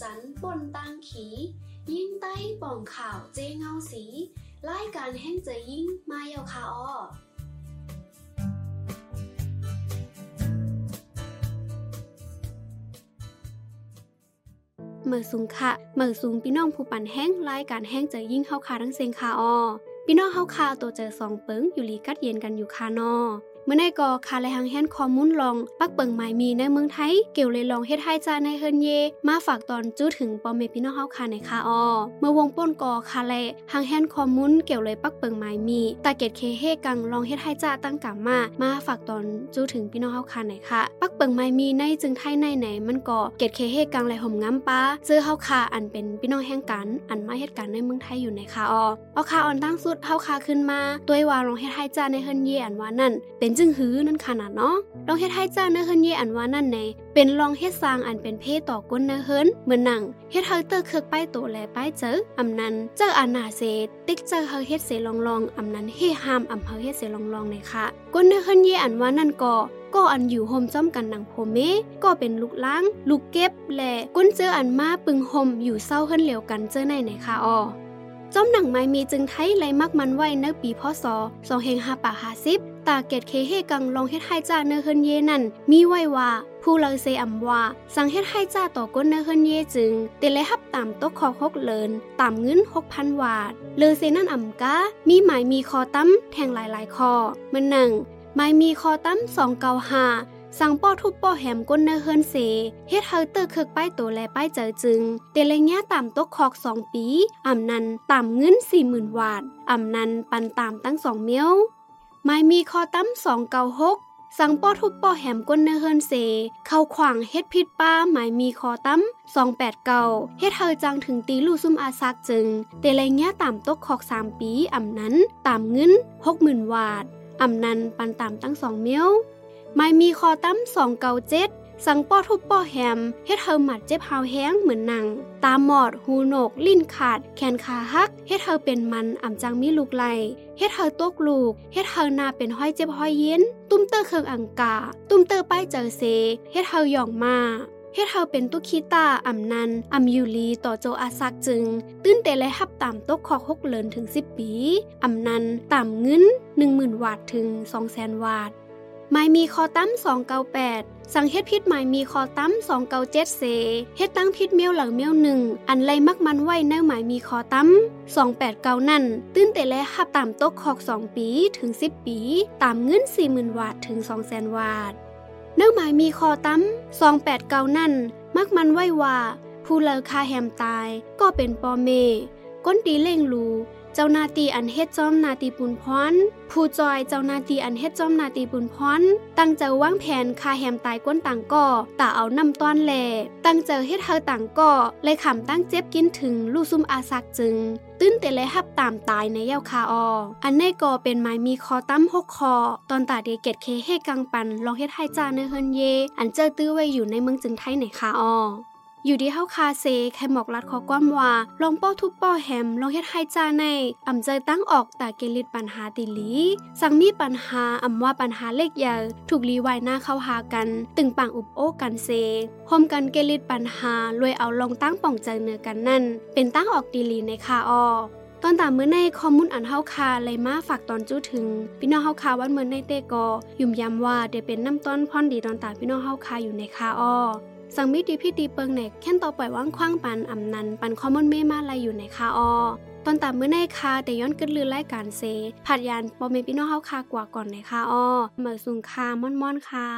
จันปนตังขี ยิ่งใต้ป่องข่าวเจเงาสีรายการแห้งเจยิ่งมาเยาคาออเมื่อสูงค่ะเมื่อสูงพี่น้องผู้ปั่นแห้งรายการแห้งเจยิ่งเข้าคาทั้งเซงคาออพี่น้องเข้าคาตัวเจอสองเปิงอยู่ลีกัดเย็นกันอยู่คานอ มื่อในกอคาและหังแฮนคอมมุนลอง ปักเปิงหมายมีในเมืองไทย เกี่ยวเลยลองเฮ็ดให้จาในเฮินเย มาฝากตอนจู้ถึงปอมเมพี่น้องเฮาคาในคาออเมื่อวงป้นกอคาและหังแฮนคอมมุนเกี่ยวเลยปักเปิงหมายมีตาเกตเคเฮกังลองเฮ็ดให้จาตั้งกามา มาฝากตอนจู้ถึงพี่น้องเฮาคาในค่ะ ปักเปิงหมายมีในจึงไทยในไหนมันก็เกตเคเฮกังไหลห่มง้ำป้าซื้อเฮาคาอันเป็นพี่น้องแห่งกัน อันมาเหตุการในเมืองไทยอยู่ในคาออเอาคาออนตั้งสุดเฮาคาขึ้นมาด้วยว่าลองเฮ็ดให้จาในเฮินเยอันว่านั่นเป็นจึงหือนั่นค่ะนาดเนาะลองเฮ็ดให้เจ้าเนื้อเฮินเยอันว่านั่นในเป็นลองเฮ็ดสร้างอันเป็นเพศต่อก้นเนื้อเฮินเหมือนหนังเฮ็ดเฮาเตอร์เคือกป้ายโตแลป้ายเจออำนั้นเจออันนาเซติ๊กเจอเฮาเฮ็ดเสลองลองอำนั้นเฮห้ามอำเฮาเฮ็ดเสลองลองในค่ะก้นเนื้อเฮินเยอันว่านั่นก็ก็อันอยู่โฮมจ้อมกันหนังโพเม ก็เป็นลูกล้างลูกเก็บและก้นเจออันมาปึงโฮมอยู่เศร้าเฮิรนเหลวกันเจอในไหนค่ะออจอมหนังไม้มีจึงไทยไลมักมันไว้ในปีพศ2550 ตาเกตเคเฮกังลองเฮ็ดให้จ้าเนเฮินเยนั่นมีไว้ว่าผู้เลเซอำว่าสังเฮ็ดให้จ้าต่อก้นเนเฮินเยจึงเตเลฮับตามตกคอคกเลินตามเงิน6,000วาทเลเซนั่นอำกามีหมายมีคอตั้มแทงหลายๆคอมื่อหนึ่งหมายมีคอตั้ม295สั่งป้อทุบป้อแหมก้นเนเฮินเสเฮ็ดเฮาเตอร์เคิกป้ายตัวและป้ายเจอจึง เตเลงี้ยตามตกคอกสองปีอำนันตามเงิน40,000วาทอำนันปันตามตั้งสองเมียว ไม่มีคอตั้มสองเกาหกสังป้อทุบป้อแหมก้นเนเฮินเส เข้าขวางเฮ็ดพิษป้าหมายมีคอตั้มสองแปดเก่าเฮ็ดเธอจังถึงตีลู่ซุ่มอาซักจึง เตเลงเงี้ยตามตกขอกสามปีอ่ำนั้น ตามเงินหกหมื่นวาทอ่ำนั้นปันตามตั้งสองเมียวไม่มีคอตั้มสองเกาเจ็ด สังป้อทุบป้อแฮมเฮ็ดเธอหมัดเจ็บหาวแห้งเหมือนหนัง ตาหมอด หูโหนก ลิ้นขาด แขนขาหักเฮ็ดเธอเป็นมันอ่ำจังมีลูกไหลเฮ็ดเธอตกลูกเฮ็ดเธอหน้าเป็นห้อยเจ็บห้อยเย็น ตุ้มเตอร์เคืองอังกา ตุ้มเตอร์ป้ายเจอเซเฮ็ดเธอหย่องมาเฮ็ดเธอเป็นตุคีตาอ่ำนันอ่ำยูลีต่อโจอาซักจึง ตื้นเตและฮับตามตกคอกหกเลินถึง 10 ปีอ่ำนันตามเงิน 10,000วาทถึง 200,000 วาทไม้มีคอตั้ม298 สังเฮ็ดพิษหมายมีคอตั้ม297เสเฮ็ดตั้งพิษเมียวหลังเมียวหนึ่งอันไรมักมันไว้ในหมายมีคอตั้ม289 นั่น ตื้นแต่และหับตามตกคอก 2 ปีถึง 10 ปี ตามเงิน 40,000 วาทถึง 200,000 วาทเนื้อหมายมีคอตั้ม289 นั่น มักมันไว้ว่า ผู้เลอคาแหมตายก็เป็นปอเมก้นตีเล่งรู จ้านาตีอันเฮ็ดจอมนาตีปุนพรผู้จอยเจ้านาตีอันเฮ็ดจอมนาตีปุนพรตั้งเจอวางแผนคาแหมตายก้นต่างก่อตาเอานำต้อนแลตั้งเจอเฮ็ดเฮาต่างก่อเลยขำตั้งเจ็บกินถึงลูกซุ่มอาซักจึง ตื้นแต่เลยฮับตามตายในเย้าคาออ อันในก่อเป็นไม้มีคอตั้มหกคอ ตอนตาเดเกตเคเฮกังปันลองเฮ็ดให้จ้าในเฮินเย อันเจอตื้อไว้อยู่ในเมืองจึงไทยในคาออ อยู่ที่เฮาคาเซแค่หมอกลัดขอความว่าลองป้อทุบป้อแฮมลองเฮ็ดให้จาในอ่ำใจตั้งออกตาเกลิดปัญหาติลีสังมีปัญหาอ่ำว่าปัญหาเล็กใหญ่ถูกลีไว้หน้าเข้าหากัน ตึงปังอุบโอ้กันเซพมกันเกลิดปัญหารวยเอาลองตั้งป่องใจเนือกันนั่น เป็นตั้งออกตีลีในคาออตอนตามเมื่อในคอมมุนอันเฮาคาเลยมาฝากตอนจู้ถึง พี่น้องเฮาคาวันเมื่อในเตกอยุ่มยำว่าเดเป็นน้ำต้นพ่อนดีตอนตาพี่น้องเฮาคาอยู่ในคาออ สังมิดีพี่ตีเปิงเน็กแค่นต่อปล่อยว่างคว้างปันอ่ำนัน ปันคอมมอนเมมาลายอยู่ในคาออตอนตามเมื่อในคาแต่ย้อนกึดลือไล่การเซผัดยานปอเมพี่น้องเฮาคากว่าก่อนในคาออเมื่อสุงคาม่อนม่อนคา